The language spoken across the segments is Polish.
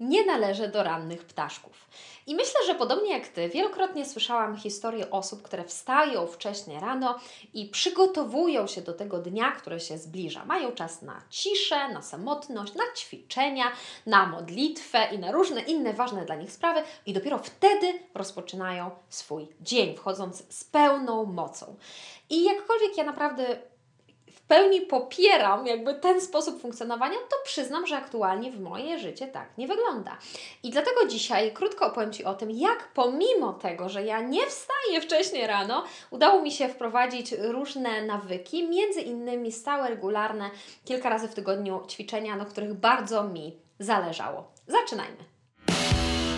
nie należę do rannych ptaszków. I myślę, że podobnie jak Ty, wielokrotnie słyszałam historie osób, które wstają wcześnie rano i przygotowują się do tego dnia, który się zbliża. Mają czas na ciszę, na samotność, na ćwiczenia, na modlitwę i na różne inne ważne dla nich sprawy, i dopiero wtedy rozpoczynają swój dzień, wchodząc z pełną mocą. I jakkolwiek ja naprawdę pełni popieram jakby ten sposób funkcjonowania, to przyznam, że aktualnie w moje życie tak nie wygląda. I dlatego dzisiaj krótko opowiem Ci o tym, jak pomimo tego, że ja nie wstaję wcześniej rano, udało mi się wprowadzić różne nawyki, między innymi stałe, regularne, kilka razy w tygodniu ćwiczenia, na których bardzo mi zależało. Zaczynajmy.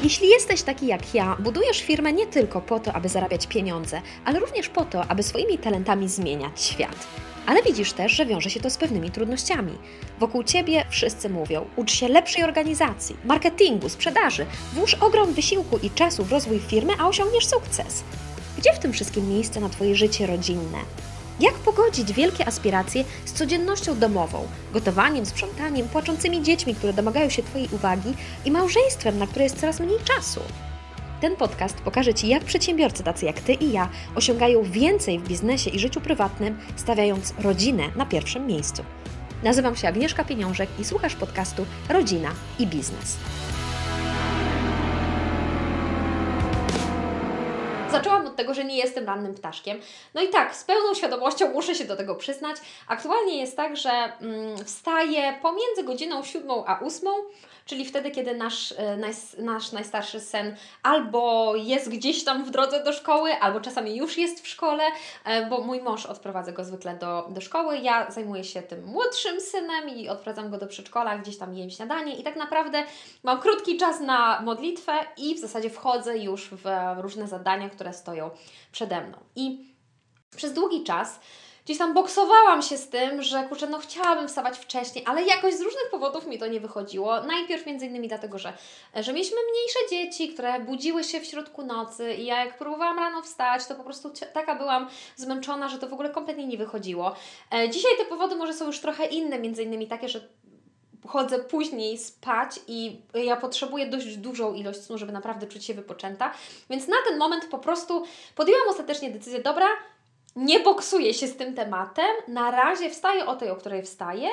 Jeśli jesteś taki jak ja, budujesz firmę nie tylko po to, aby zarabiać pieniądze, ale również po to, aby swoimi talentami zmieniać świat. Ale widzisz też, że wiąże się to z pewnymi trudnościami. Wokół ciebie wszyscy mówią: ucz się lepszej organizacji, marketingu, sprzedaży, włóż ogrom wysiłku i czasu w rozwój firmy, a osiągniesz sukces. Gdzie w tym wszystkim miejsce na Twoje życie rodzinne? Jak pogodzić wielkie aspiracje z codziennością domową, gotowaniem, sprzątaniem, płaczącymi dziećmi, które domagają się Twojej uwagi i małżeństwem, na które jest coraz mniej czasu? Ten podcast pokaże Ci, jak przedsiębiorcy tacy jak Ty i ja osiągają więcej w biznesie i życiu prywatnym, stawiając rodzinę na pierwszym miejscu. Nazywam się Agnieszka Pieniążek i słuchasz podcastu Rodzina i Biznes. Tego, że nie jestem rannym ptaszkiem. No i tak, z pełną świadomością muszę się do tego przyznać. Aktualnie jest tak, że mm, wstaję pomiędzy godziną 7 a 8 czyli wtedy, kiedy nasz, e, nasz najstarszy sen albo jest gdzieś tam w drodze do szkoły, albo czasami już jest w szkole, e, bo mój mąż odprowadza go zwykle do, do szkoły, ja zajmuję się tym młodszym synem i odprowadzam go do przedszkola, gdzieś tam jem śniadanie i tak naprawdę mam krótki czas na modlitwę i w zasadzie wchodzę już w różne zadania, które stoją przede mną. I przez długi czas gdzieś tam boksowałam się z tym, że kurczę, no chciałabym wstawać wcześniej, ale jakoś z różnych powodów mi to nie wychodziło. Najpierw między innymi dlatego, że, że mieliśmy mniejsze dzieci, które budziły się w środku nocy i ja jak próbowałam rano wstać, to po prostu taka byłam zmęczona, że to w ogóle kompletnie nie wychodziło. E, dzisiaj te powody może są już trochę inne, między innymi takie, że chodzę później spać i ja potrzebuję dość dużą ilość snu, żeby naprawdę czuć się wypoczęta. Więc na ten moment po prostu podjęłam ostatecznie decyzję, dobra, nie boksuję się z tym tematem. Na razie wstaję o tej, o której wstaję.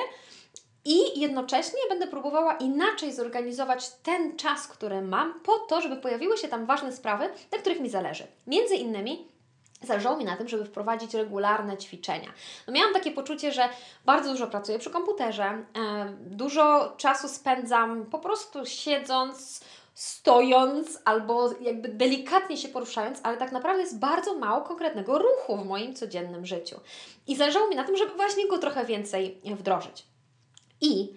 I jednocześnie będę próbowała inaczej zorganizować ten czas, który mam, po to, żeby pojawiły się tam ważne sprawy, na których mi zależy. Między innymi Zależało mi na tym, żeby wprowadzić regularne ćwiczenia. No miałam takie poczucie, że bardzo dużo pracuję przy komputerze, dużo czasu spędzam po prostu siedząc, stojąc albo jakby delikatnie się poruszając, ale tak naprawdę jest bardzo mało konkretnego ruchu w moim codziennym życiu. I zależało mi na tym, żeby właśnie go trochę więcej wdrożyć. I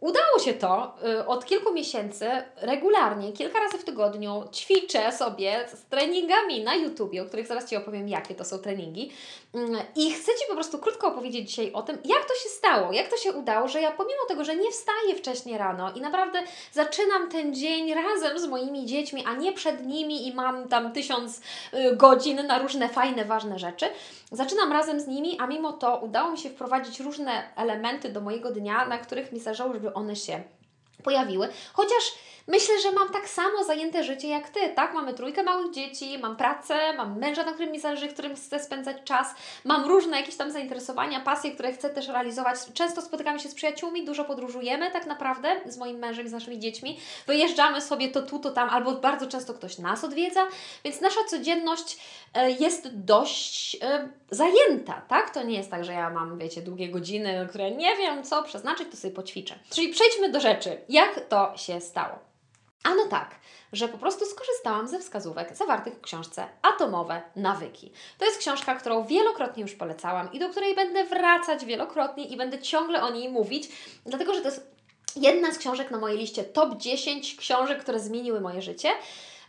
Udało się to y, od kilku miesięcy regularnie, kilka razy w tygodniu ćwiczę sobie z treningami na YouTubie, o których zaraz Ci opowiem, jakie to są treningi. Mm, I chcę Ci po prostu krótko opowiedzieć dzisiaj o tym, jak to się stało, jak to się udało, że ja pomimo tego, że nie wstaję wcześniej rano i naprawdę zaczynam ten dzień razem z moimi dziećmi, a nie przed nimi i mam tam tysiąc y, godzin na różne fajne, ważne rzeczy, zaczynam razem z nimi, a mimo to udało mi się wprowadzić różne elementy do mojego dnia, na których mi zależało, żeby one się pojawiły. Chociaż Myślę, że mam tak samo zajęte życie jak Ty, tak? Mamy trójkę małych dzieci, mam pracę, mam męża, na którym mi zależy, którym chcę spędzać czas, mam różne jakieś tam zainteresowania, pasje, które chcę też realizować. Często spotykamy się z przyjaciółmi, dużo podróżujemy tak naprawdę z moim mężem i z naszymi dziećmi. Wyjeżdżamy sobie to tu, to tam, albo bardzo często ktoś nas odwiedza, więc nasza codzienność e, jest dość e, zajęta, tak? To nie jest tak, że ja mam, wiecie, długie godziny, które nie wiem co przeznaczyć, to sobie poćwiczę. Czyli przejdźmy do rzeczy. Jak to się stało? Ano tak, że po prostu skorzystałam ze wskazówek zawartych w książce Atomowe Nawyki. To jest książka, którą wielokrotnie już polecałam i do której będę wracać wielokrotnie i będę ciągle o niej mówić, dlatego że to jest jedna z książek na mojej liście top 10 książek, które zmieniły moje życie.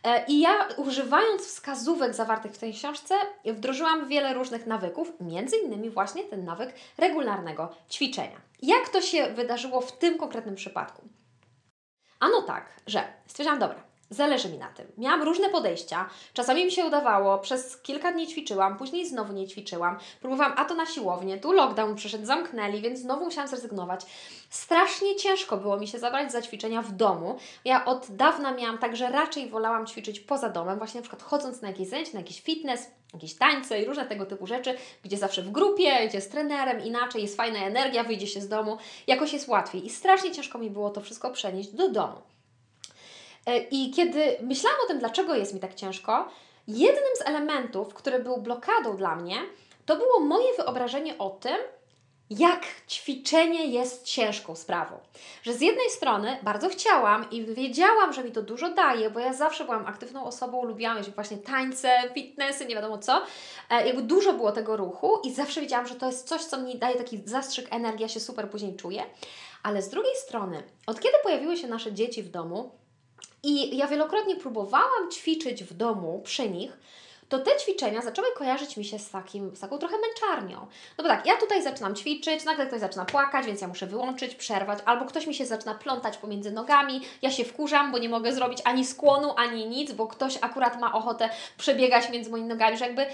E, I ja używając wskazówek zawartych w tej książce, wdrożyłam wiele różnych nawyków, między innymi właśnie ten nawyk regularnego ćwiczenia. Jak to się wydarzyło w tym konkretnym przypadku? Ano tak, że stwierdziłam, dobra, Zależy mi na tym. Miałam różne podejścia. Czasami mi się udawało, przez kilka dni ćwiczyłam, później znowu nie ćwiczyłam. Próbowałam a to na siłownię, tu lockdown przyszedł, zamknęli, więc znowu musiałam zrezygnować. Strasznie ciężko było mi się zabrać za ćwiczenia w domu. Ja od dawna miałam tak, że raczej wolałam ćwiczyć poza domem, właśnie na przykład chodząc na jakieś zajęcia, na jakiś fitness, jakieś tańce i różne tego typu rzeczy, gdzie zawsze w grupie, gdzie z trenerem, inaczej jest fajna energia, wyjdzie się z domu, jakoś jest łatwiej. I strasznie ciężko mi było to wszystko przenieść do domu. E, I kiedy myślałam o tym, dlaczego jest mi tak ciężko, jednym z elementów, który był blokadą dla mnie, to było moje wyobrażenie o tym, jak ćwiczenie jest ciężką sprawą. Że z jednej strony bardzo chciałam i wiedziałam, że mi to dużo daje, bo ja zawsze byłam aktywną osobą, lubiłam właśnie tańce, fitnessy, nie wiadomo co. E, jakby dużo było tego ruchu i zawsze wiedziałam, że to jest coś, co mi daje taki zastrzyk energii, ja się super później czuję. Ale z drugiej strony, od kiedy pojawiły się nasze dzieci w domu, i ja wielokrotnie próbowałam ćwiczyć w domu przy nich, to te ćwiczenia zaczęły kojarzyć mi się z, takim, z taką trochę męczarnią. No bo tak, ja tutaj zaczynam ćwiczyć, nagle ktoś zaczyna płakać, więc ja muszę wyłączyć, przerwać, albo ktoś mi się zaczyna plątać pomiędzy nogami, ja się wkurzam, bo nie mogę zrobić ani skłonu, ani nic, bo ktoś akurat ma ochotę przebiegać między moimi nogami, że jakby...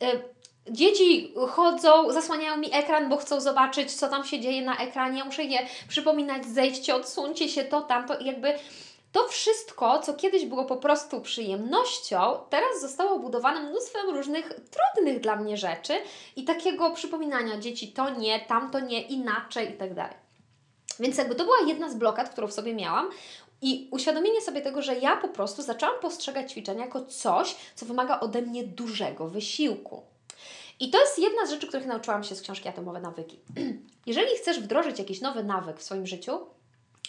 Yy, Dzieci chodzą, zasłaniają mi ekran, bo chcą zobaczyć, co tam się dzieje na ekranie. Ja muszę je przypominać, zejdźcie, odsuńcie się, to, tamto. I jakby to wszystko, co kiedyś było po prostu przyjemnością, teraz zostało obudowane mnóstwem różnych trudnych dla mnie rzeczy i takiego przypominania dzieci to nie, tamto nie, inaczej i tak. Więc jakby to była jedna z blokad, którą w sobie miałam. I uświadomienie sobie tego, że ja po prostu zaczęłam postrzegać ćwiczenia jako coś, co wymaga ode mnie dużego wysiłku. I to jest jedna z rzeczy, których nauczyłam się z książki Atomowe Nawyki. Jeżeli chcesz wdrożyć jakiś nowy nawyk w swoim życiu,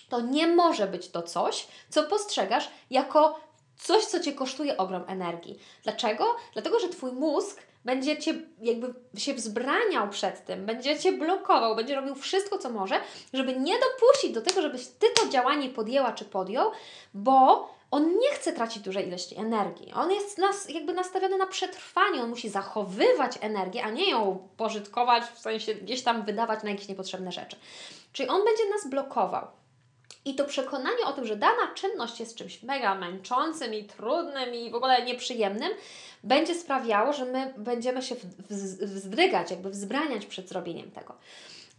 to nie może być to coś, co postrzegasz jako coś, co Cię kosztuje ogrom energii. Dlaczego? Dlatego, że Twój mózg będzie Cię jakby się wzbraniał przed tym, będzie Cię blokował, będzie robił wszystko, co może, żeby nie dopuścić do tego, żebyś Ty to działanie podjęła czy podjął, bo on nie chce tracić dużej ilości energii. On jest nas, jakby nastawiony na przetrwanie, on musi zachowywać energię, a nie ją pożytkować, w sensie gdzieś tam wydawać na jakieś niepotrzebne rzeczy. Czyli on będzie nas blokował. I to przekonanie o tym, że dana czynność jest czymś mega męczącym i trudnym i w ogóle nieprzyjemnym, będzie sprawiało, że my będziemy się wzdrygać, jakby wzbraniać przed zrobieniem tego.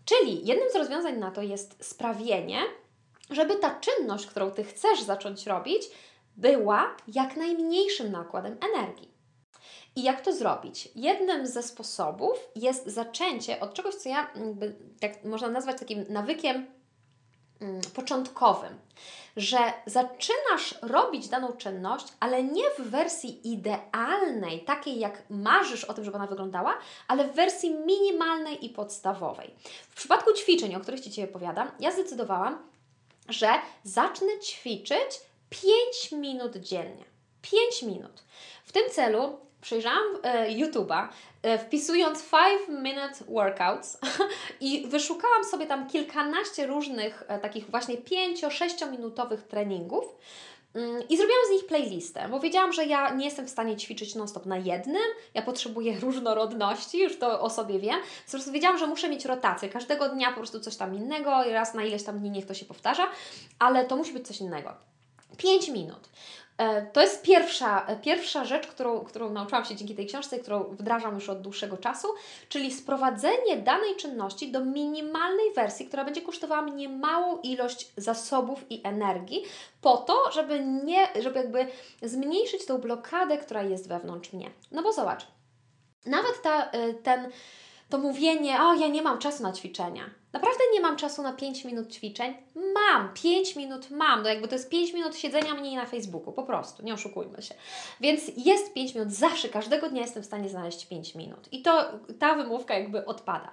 Czyli jednym z rozwiązań na to jest sprawienie, żeby ta czynność, którą Ty chcesz zacząć robić, była jak najmniejszym nakładem energii. I jak to zrobić? Jednym ze sposobów jest zaczęcie od czegoś, co ja, jakby, tak można nazwać takim nawykiem początkowym, że zaczynasz robić daną czynność, ale nie w wersji idealnej, takiej jak marzysz o tym, żeby ona wyglądała, ale w wersji minimalnej i podstawowej. W przypadku ćwiczeń, o których Ci dzisiaj opowiadam, ja zdecydowałam, że zacznę ćwiczyć 5 minut dziennie. 5 minut. W tym celu przejrzałam e, YouTube'a, e, wpisując 5 minute workouts i wyszukałam sobie tam kilkanaście różnych e, takich właśnie 5-6 minutowych treningów. Mm, I zrobiłam z nich playlistę, bo wiedziałam, że ja nie jestem w stanie ćwiczyć non-stop na jednym, ja potrzebuję różnorodności, już to o sobie wiem. Po prostu wiedziałam, że muszę mieć rotację, każdego dnia po prostu coś tam innego raz na ileś tam dni niech to się powtarza, ale to musi być coś innego. 5 minut. E, to jest pierwsza, e, pierwsza rzecz, którą, którą nauczyłam się dzięki tej książce, którą wdrażam już od dłuższego czasu, czyli sprowadzenie danej czynności do minimalnej wersji, która będzie kosztowała mnie małą ilość zasobów i energii, po to, żeby nie, żeby jakby zmniejszyć tą blokadę, która jest wewnątrz mnie. No bo zobacz, nawet ta, e, ten, to mówienie, o ja nie mam czasu na ćwiczenia, Naprawdę nie mam czasu na 5 minut ćwiczeń. Mam, 5 minut mam. No jakby to jest 5 minut siedzenia mniej na Facebooku, po prostu, nie oszukujmy się. Więc jest 5 minut, zawsze, każdego dnia jestem w stanie znaleźć 5 minut. I to ta wymówka jakby odpada.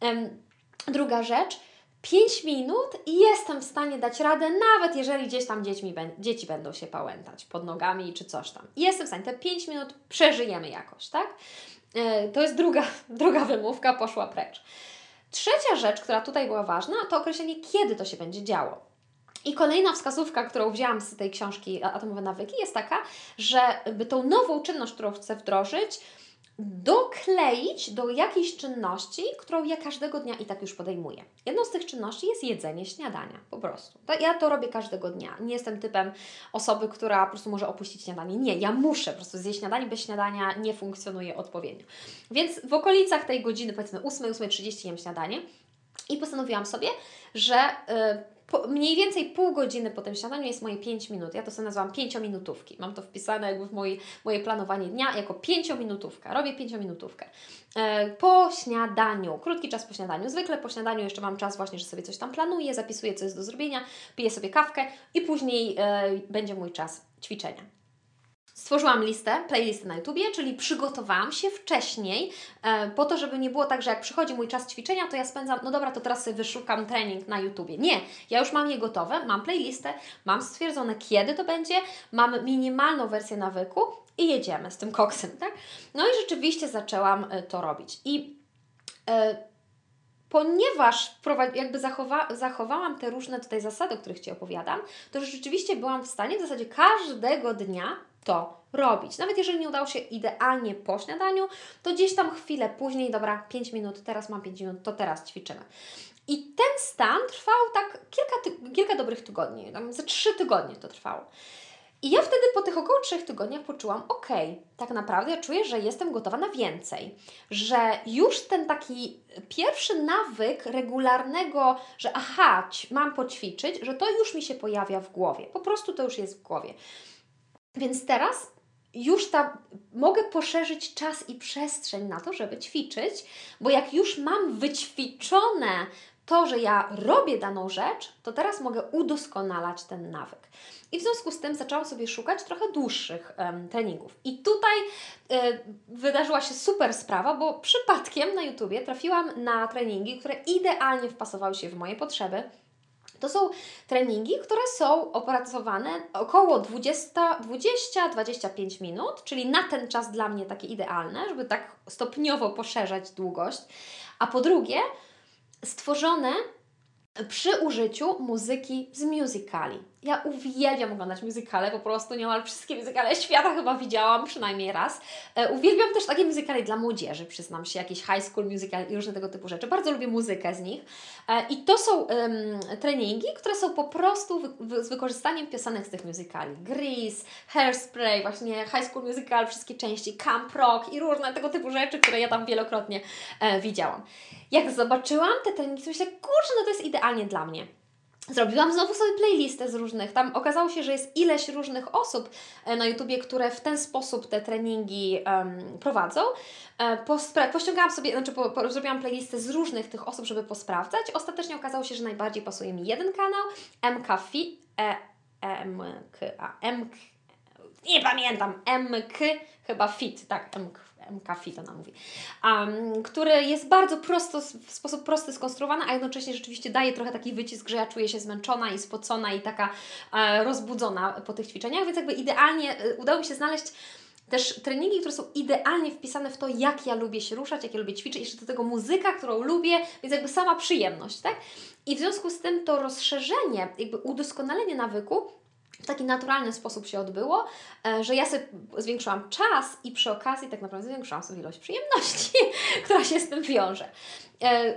Um, druga rzecz, 5 minut i jestem w stanie dać radę, nawet jeżeli gdzieś tam dziećmi, dzieci będą się pałętać pod nogami czy coś tam. Jestem w stanie, te 5 minut przeżyjemy jakoś, tak? E, to jest druga, druga wymówka, poszła precz. Trzecia rzecz, która tutaj była ważna, to określenie, kiedy to się będzie działo. I kolejna wskazówka, którą wzięłam z tej książki Atomowe Nawyki, jest taka, że by tą nową czynność, którą chcę wdrożyć, dokleić do jakiejś czynności, którą ja każdego dnia i tak już podejmuję. Jedną z tych czynności jest jedzenie śniadania, po prostu. Ja to robię każdego dnia. Nie jestem typem osoby, która po prostu może opuścić śniadanie. Nie, ja muszę po prostu zjeść śniadanie, bez śniadania nie funkcjonuje odpowiednio. Więc w okolicach tej godziny, powiedzmy 8, 8.30 jem śniadanie i postanowiłam sobie, że... Yy, po, mniej więcej pół godziny po tym śniadaniu jest moje 5 minut. Ja to sobie nazywam pięciominutówki. Mam to wpisane jakby w moje, planowanie dnia jako pięciominutówka. Robię pięciominutówkę. E, po śniadaniu, krótki czas po śniadaniu. Zwykle po śniadaniu jeszcze mam czas właśnie, że sobie coś tam planuję, zapisuję, co jest do zrobienia, piję sobie kawkę i później e, będzie mój czas ćwiczenia. Stworzyłam listę, playlistę na YouTubie, czyli przygotowałam się wcześniej e, po to, żeby nie było tak, że jak przychodzi mój czas ćwiczenia, to ja spędzam, no dobra, to teraz sobie wyszukam trening na YouTubie. Nie, ja już mam je gotowe, mam playlistę, mam stwierdzone kiedy to będzie, mam minimalną wersję nawyku i jedziemy z tym koksem, tak? No i rzeczywiście zaczęłam e, to robić. I e, ponieważ jakby zachowa zachowałam te różne tutaj zasady, o których Ci opowiadam, to rzeczywiście byłam w stanie w zasadzie każdego dnia to robić. Nawet jeżeli nie udało się idealnie po śniadaniu, to gdzieś tam chwilę później, dobra, 5 minut, teraz mam 5 minut, to teraz ćwiczymy. I ten stan trwał tak kilka, kilka dobrych tygodni, tam ze 3 tygodnie to trwało. I ja wtedy po tych około trzech tygodniach poczułam, ok, tak naprawdę ja czuję, że jestem gotowa na więcej. Że już ten taki pierwszy nawyk regularnego, że aha, mam poćwiczyć, że to już mi się pojawia w głowie. Po prostu to już jest w głowie. Więc teraz już ta, mogę poszerzyć czas i przestrzeń na to, żeby ćwiczyć, bo jak już mam wyćwiczone to, że ja robię daną rzecz, to teraz mogę udoskonalać ten nawyk. I w związku z tym zaczęłam sobie szukać trochę dłuższych um, treningów. I tutaj y, wydarzyła się super sprawa, bo przypadkiem na YouTubie trafiłam na treningi, które idealnie wpasowały się w moje potrzeby to są treningi, które są opracowane około 20-25 minut, czyli na ten czas dla mnie takie idealne, żeby tak stopniowo poszerzać długość. A po drugie, stworzone przy użyciu muzyki z musicali. Ja uwielbiam oglądać muzykale, po prostu niemal wszystkie muzykale świata chyba widziałam przynajmniej raz. E, uwielbiam też takie muzykale dla młodzieży, przyznam się, jakieś high school musical i różne tego typu rzeczy. Bardzo lubię muzykę z nich. E, I to są treningi, które są po prostu z wykorzystaniem piosenek z tych muzykali. Grease, Hairspray, właśnie high school musical, wszystkie części, Camp Rock i różne tego typu rzeczy, które ja tam wielokrotnie e, widziałam. Jak zobaczyłam te treningi, to myślę, kurczę, no to jest idealnie dla mnie. Zrobiłam znowu sobie playlistę z różnych. Tam okazało się, że jest ileś różnych osób e, na YouTubie, które w ten sposób te treningi um, prowadzą. E, pościągałam sobie, znaczy po, po, zrobiłam playlistę z różnych tych osób, żeby posprawdzać. Ostatecznie okazało się, że najbardziej pasuje mi jeden kanał, MK Fit, e, a, MK, nie pamiętam, MK, chyba Fit, tak, MK McAfee to nam mówi, um, który jest bardzo prosto, w sposób prosty skonstruowany, a jednocześnie rzeczywiście daje trochę taki wycisk, że ja czuję się zmęczona i spocona i taka e, rozbudzona po tych ćwiczeniach, więc jakby idealnie e, udało mi się znaleźć też treningi, które są idealnie wpisane w to, jak ja lubię się ruszać, jak ja lubię ćwiczyć, jeszcze do tego muzyka, którą lubię, więc jakby sama przyjemność, tak? I w związku z tym to rozszerzenie, jakby udoskonalenie nawyku w taki naturalny sposób się odbyło, e, że ja sobie zwiększyłam czas i przy okazji tak naprawdę zwiększyłam sobie ilość przyjemności, która się z tym wiąże. E,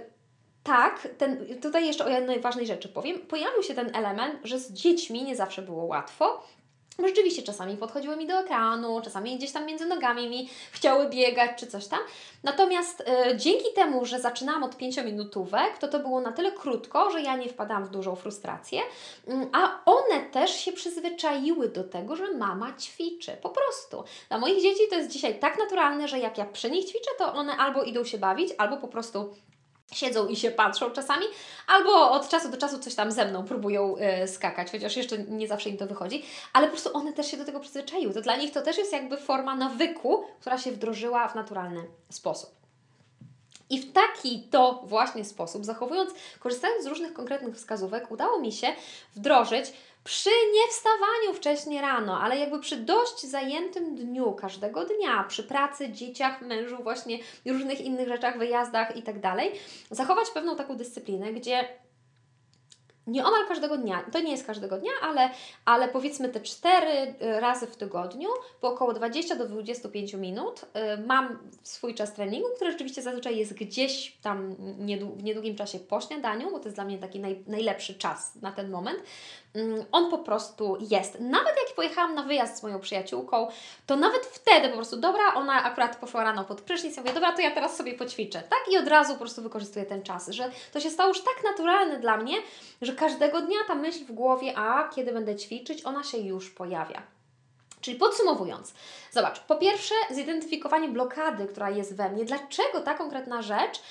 tak, ten, tutaj jeszcze o jednej ważnej rzeczy powiem. Pojawił się ten element, że z dziećmi nie zawsze było łatwo, Rzeczywiście czasami podchodziły mi do ekranu, czasami gdzieś tam między nogami mi chciały biegać czy coś tam. Natomiast y, dzięki temu, że zaczynałam od pięciominutówek, to to było na tyle krótko, że ja nie wpadałam w dużą frustrację, y, a one też się przyzwyczaiły do tego, że mama ćwiczy. Po prostu. Dla moich dzieci to jest dzisiaj tak naturalne, że jak ja przy nich ćwiczę, to one albo idą się bawić, albo po prostu siedzą i się patrzą czasami, albo od czasu do czasu coś tam ze mną próbują y, skakać, chociaż jeszcze nie zawsze im to wychodzi, ale po prostu one też się do tego przyzwyczaiły. To dla nich to też jest jakby forma nawyku, która się wdrożyła w naturalny sposób. I w taki to właśnie sposób, zachowując, korzystając z różnych konkretnych wskazówek, udało mi się wdrożyć przy nie wstawaniu wcześnie rano, ale jakby przy dość zajętym dniu, każdego dnia, przy pracy, dzieciach, mężu, właśnie różnych innych rzeczach, wyjazdach i tak dalej, zachować pewną taką dyscyplinę, gdzie nieomal każdego dnia, to nie jest każdego dnia, ale, ale powiedzmy te cztery razy w tygodniu, po około 20 do 25 minut mam swój czas treningu, który rzeczywiście zazwyczaj jest gdzieś tam w niedługim czasie po śniadaniu, bo to jest dla mnie taki naj, najlepszy czas na ten moment. Mm, on po prostu jest. Nawet jak pojechałam na wyjazd z moją przyjaciółką, to nawet wtedy po prostu, dobra, ona akurat poszła rano pod prysznic, ja mówię, dobra, to ja teraz sobie poćwiczę, tak? I od razu po prostu wykorzystuję ten czas, że to się stało już tak naturalne dla mnie, że każdego dnia ta myśl w głowie, a kiedy będę ćwiczyć, ona się już pojawia. Czyli podsumowując, zobacz, po pierwsze zidentyfikowanie blokady, która jest we mnie, dlaczego ta konkretna rzecz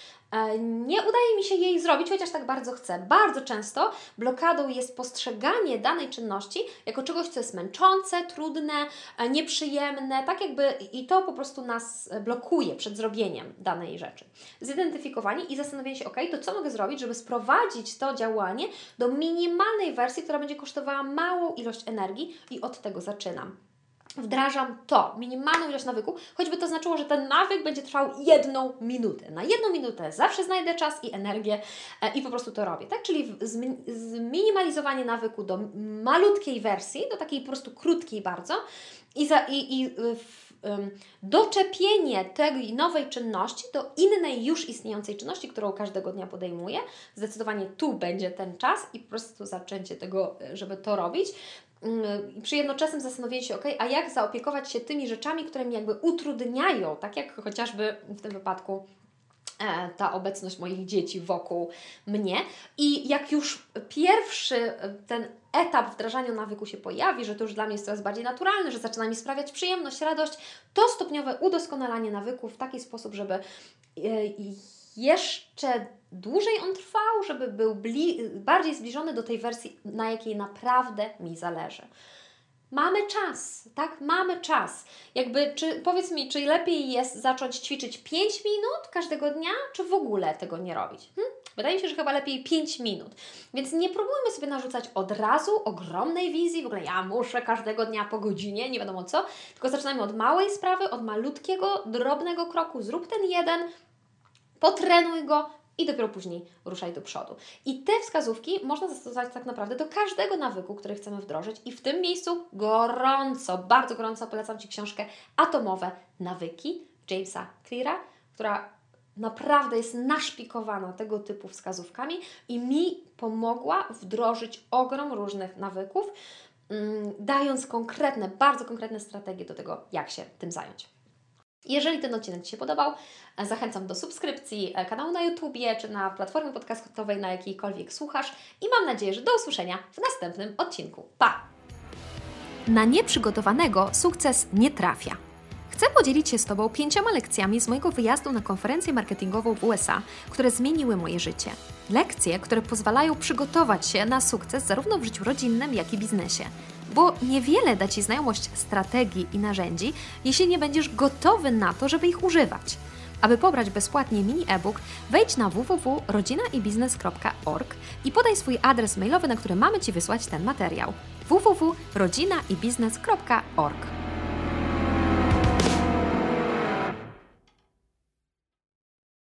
nie udaje mi się jej zrobić, chociaż tak bardzo chcę. Bardzo często blokadą jest postrzeganie danej czynności jako czegoś, co jest męczące, trudne, e, nieprzyjemne, tak jakby i to po prostu nas blokuje przed zrobieniem danej rzeczy. Zidentyfikowanie i zastanowienie się, ok, to co mogę zrobić, żeby sprowadzić to działanie do minimalnej wersji, która będzie kosztowała małą ilość energii i od tego zaczynam wdrażam to, minimalną ilość nawyku, choćby to znaczyło, że ten nawyk będzie trwał jedną minutę. Na jedną minutę zawsze znajdę czas i energię e, i po prostu to robię, tak? Czyli zminimalizowanie nawyku do malutkiej wersji, do takiej po prostu krótkiej bardzo i, za, i, i w, doczepienie tej nowej czynności do innej już istniejącej czynności, którą każdego dnia podejmuję. Zdecydowanie tu będzie ten czas i po prostu zaczęcie tego, e, żeby to robić. Mm, przy jednoczesnym zastanowieniu się, ok, a jak zaopiekować się tymi rzeczami, które mi jakby utrudniają, tak jak chociażby w tym wypadku e, ta obecność moich dzieci wokół mnie. I jak już pierwszy e, ten etap wdrażania nawyku się pojawi, że to już dla mnie jest coraz bardziej naturalne, że zaczyna mi sprawiać przyjemność, radość, to stopniowe udoskonalanie nawyku w taki sposób, żeby e, jeszcze dłużej on trwał, żeby był bardziej zbliżony do tej wersji, na jakiej naprawdę mi zależy. Mamy czas, tak? Mamy czas. Jakby, czy, powiedz mi, czy lepiej jest zacząć ćwiczyć 5 minut każdego dnia, czy w ogóle tego nie robić? Hm? Wydaje mi się, że chyba lepiej 5 minut. Więc nie próbujmy sobie narzucać od razu ogromnej wizji, w ogóle ja muszę każdego dnia po godzinie, nie wiadomo co, tylko zaczynamy od małej sprawy, od malutkiego, drobnego kroku. Zrób ten jeden, potrenuj go i dopiero później ruszaj do przodu. I te wskazówki można zastosować tak naprawdę do każdego nawyku, który chcemy wdrożyć i w tym miejscu gorąco, bardzo gorąco polecam Ci książkę Atomowe Nawyki Jamesa Cleara, która naprawdę jest naszpikowana tego typu wskazówkami i mi pomogła wdrożyć ogrom różnych nawyków, mm, dając konkretne, bardzo konkretne strategie do tego, jak się tym zająć. Jeżeli ten odcinek Ci się podobał, e, zachęcam do subskrypcji e, kanału na YouTubie czy na platformie podcastowej, na jakiejkolwiek słuchasz i mam nadzieję, że do usłyszenia w następnym odcinku. Pa! Na nieprzygotowanego sukces nie trafia. Chcę podzielić się z Tobą pięcioma lekcjami z mojego wyjazdu na konferencję marketingową w USA, które zmieniły moje życie. Lekcje, które pozwalają przygotować się na sukces zarówno w życiu rodzinnym, jak i biznesie bo niewiele da Ci znajomość strategii i narzędzi, jeśli nie będziesz gotowy na to, żeby ich używać. Aby pobrać bezpłatnie mini e-book, wejdź na www.rodzinaibiznes.org i podaj swój adres mailowy, na który mamy Ci wysłać ten materiał. www.rodzinaibiznes.org